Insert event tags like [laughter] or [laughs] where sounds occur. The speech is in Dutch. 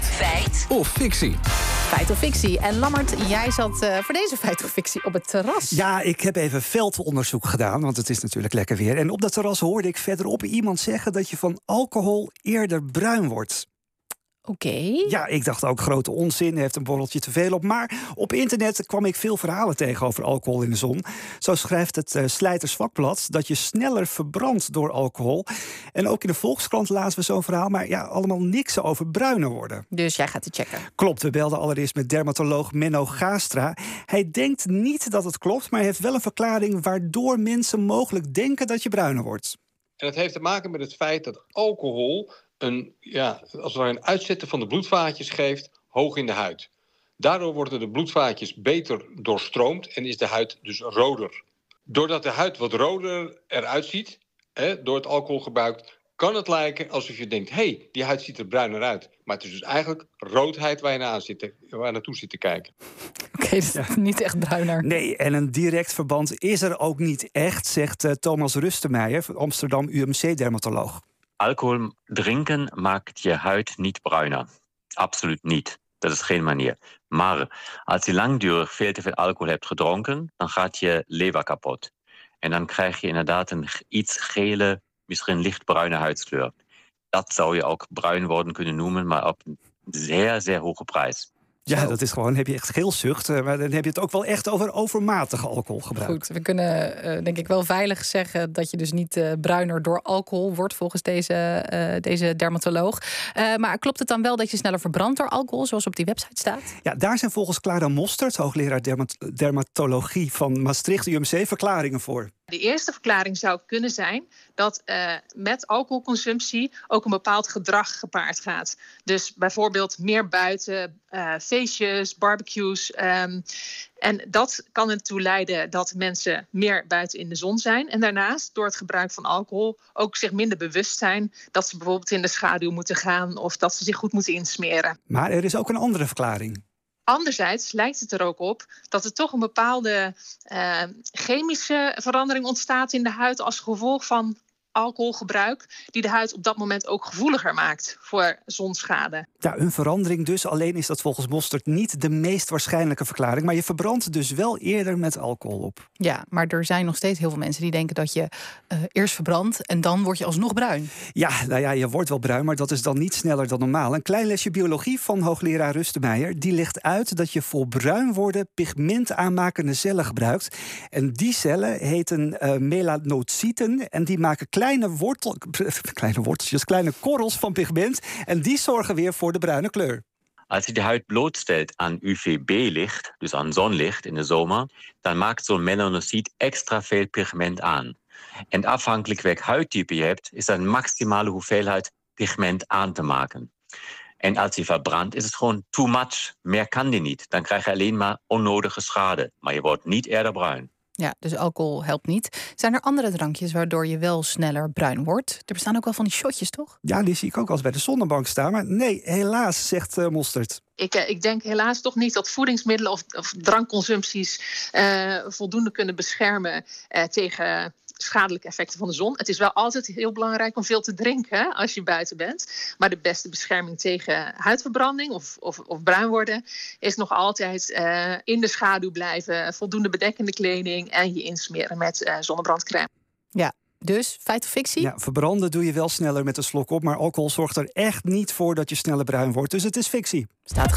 Feit. Feit. Of fictie. Feit of fictie. En Lammert, jij zat uh, voor deze feit of fictie op het terras. Ja, ik heb even veldonderzoek gedaan, want het is natuurlijk lekker weer. En op dat terras hoorde ik verderop iemand zeggen dat je van alcohol eerder bruin wordt. Oké. Ja, ik dacht ook grote onzin, heeft een borreltje te veel op. Maar op internet kwam ik veel verhalen tegen over alcohol in de zon. Zo schrijft het uh, Slijters Vakblad dat je sneller verbrandt door alcohol. En ook in de Volkskrant lazen we zo'n verhaal, maar ja, allemaal niks over bruiner worden. Dus jij gaat het checken. Klopt, we belden allereerst met dermatoloog Menno Gastra. Hij denkt niet dat het klopt, maar hij heeft wel een verklaring waardoor mensen mogelijk denken dat je bruiner wordt. En dat heeft te maken met het feit dat alcohol een, ja, als het een uitzetten van de bloedvaatjes geeft, hoog in de huid. Daardoor worden de bloedvaatjes beter doorstroomd en is de huid dus roder. Doordat de huid wat roder eruit ziet, hè, door het alcoholgebruik, kan het lijken alsof je denkt: hé, hey, die huid ziet er bruiner uit. Maar het is dus eigenlijk roodheid waar je naar zit, waar naartoe zit te kijken. [laughs] Oké, okay, dus [laughs] niet echt bruiner. Nee, en een direct verband is er ook niet echt, zegt uh, Thomas Rustemeijer, Amsterdam UMC-dermatoloog. Alkohol drinken maakt je huid niet bruiner. Absoluut niet. Dat is geen manier. Maar als je langdurig veel te veel alcohol hebt gedronken, dan gaat je lever kapot. En dan krijg je inderdaad een iets gele, misschien lichtbruine huidskleur. Dat zou je ook bruin worden kunnen noemen, maar op een zeer, zeer hoge prijs. Ja, Zo. dat is gewoon, heb je echt geelzucht. eh, Maar dan heb je het ook wel echt over overmatig alcoholgebruik. Goed, we kunnen eh, denk ik wel veilig zeggen dat je dus niet eh, bruiner door alcohol wordt volgens deze, deze dermatoloog. Maar klopt het dan wel dat je sneller verbrandt door alcohol, zoals op die website staat? Ja, daar zijn volgens Clara Mostert, hoogleraar dermat- dermatologie van Maastricht UMC, verklaringen voor. De eerste verklaring zou kunnen zijn dat uh, met alcoholconsumptie ook een bepaald gedrag gepaard gaat. Dus bijvoorbeeld meer buiten, uh, feestjes, barbecues. Um, en dat kan ertoe leiden dat mensen meer buiten in de zon zijn. En daarnaast, door het gebruik van alcohol, ook zich minder bewust zijn dat ze bijvoorbeeld in de schaduw moeten gaan of dat ze zich goed moeten insmeren. Maar er is ook een andere verklaring. Anderzijds lijkt het er ook op dat er toch een bepaalde uh, chemische verandering ontstaat in de huid als gevolg van alcoholgebruik, die de huid op dat moment ook gevoeliger maakt voor zonschade. Ja, een verandering dus. Alleen is dat volgens Mostert niet de meest waarschijnlijke verklaring. Maar je verbrandt dus wel eerder met alcohol op. Ja, maar er zijn nog steeds heel veel mensen die denken dat je uh, eerst verbrandt en dan word je alsnog bruin. Ja, nou ja, je wordt wel bruin, maar dat is dan niet sneller dan normaal. Een klein lesje biologie van hoogleraar Rustemeijer, die legt uit dat je voor bruin worden pigmentaanmakende cellen gebruikt. En die cellen heten uh, melanocyten en die maken kleine, [laughs] kleine worteltjes, kleine korrels van pigment. En die zorgen weer voor de bruine kleur. Als je de huid blootstelt aan UVB-licht, dus aan zonlicht in de zomer, dan maakt zo'n melanocyt extra veel pigment aan. En afhankelijk welk huidtype je hebt, is een maximale hoeveelheid pigment aan te maken. En als je verbrandt, is het gewoon too much. Meer kan die niet. Dan krijg je alleen maar onnodige schade. Maar je wordt niet eerder bruin. Ja, dus alcohol helpt niet. Zijn er andere drankjes waardoor je wel sneller bruin wordt? Er bestaan ook wel van die shotjes, toch? Ja, die zie ik ook als bij de zonnebank staan. Maar nee, helaas, zegt uh, Mostert. Ik, uh, ik, denk helaas toch niet dat voedingsmiddelen of, of drankconsumpties uh, voldoende kunnen beschermen tegen schadelijke effecten van de zon. Het is wel altijd heel belangrijk om veel te drinken als je buiten bent. Maar de beste bescherming tegen huidverbranding of, of, of bruin worden is nog altijd uh, in de schaduw blijven, voldoende bedekkende kleding en je insmeren met uh, zonnebrandcrème. Ja. Dus, feit of fictie? Ja, verbranden doe je wel sneller met een slok op, maar alcohol zorgt er echt niet voor dat je sneller bruin wordt. Dus het is fictie. Staat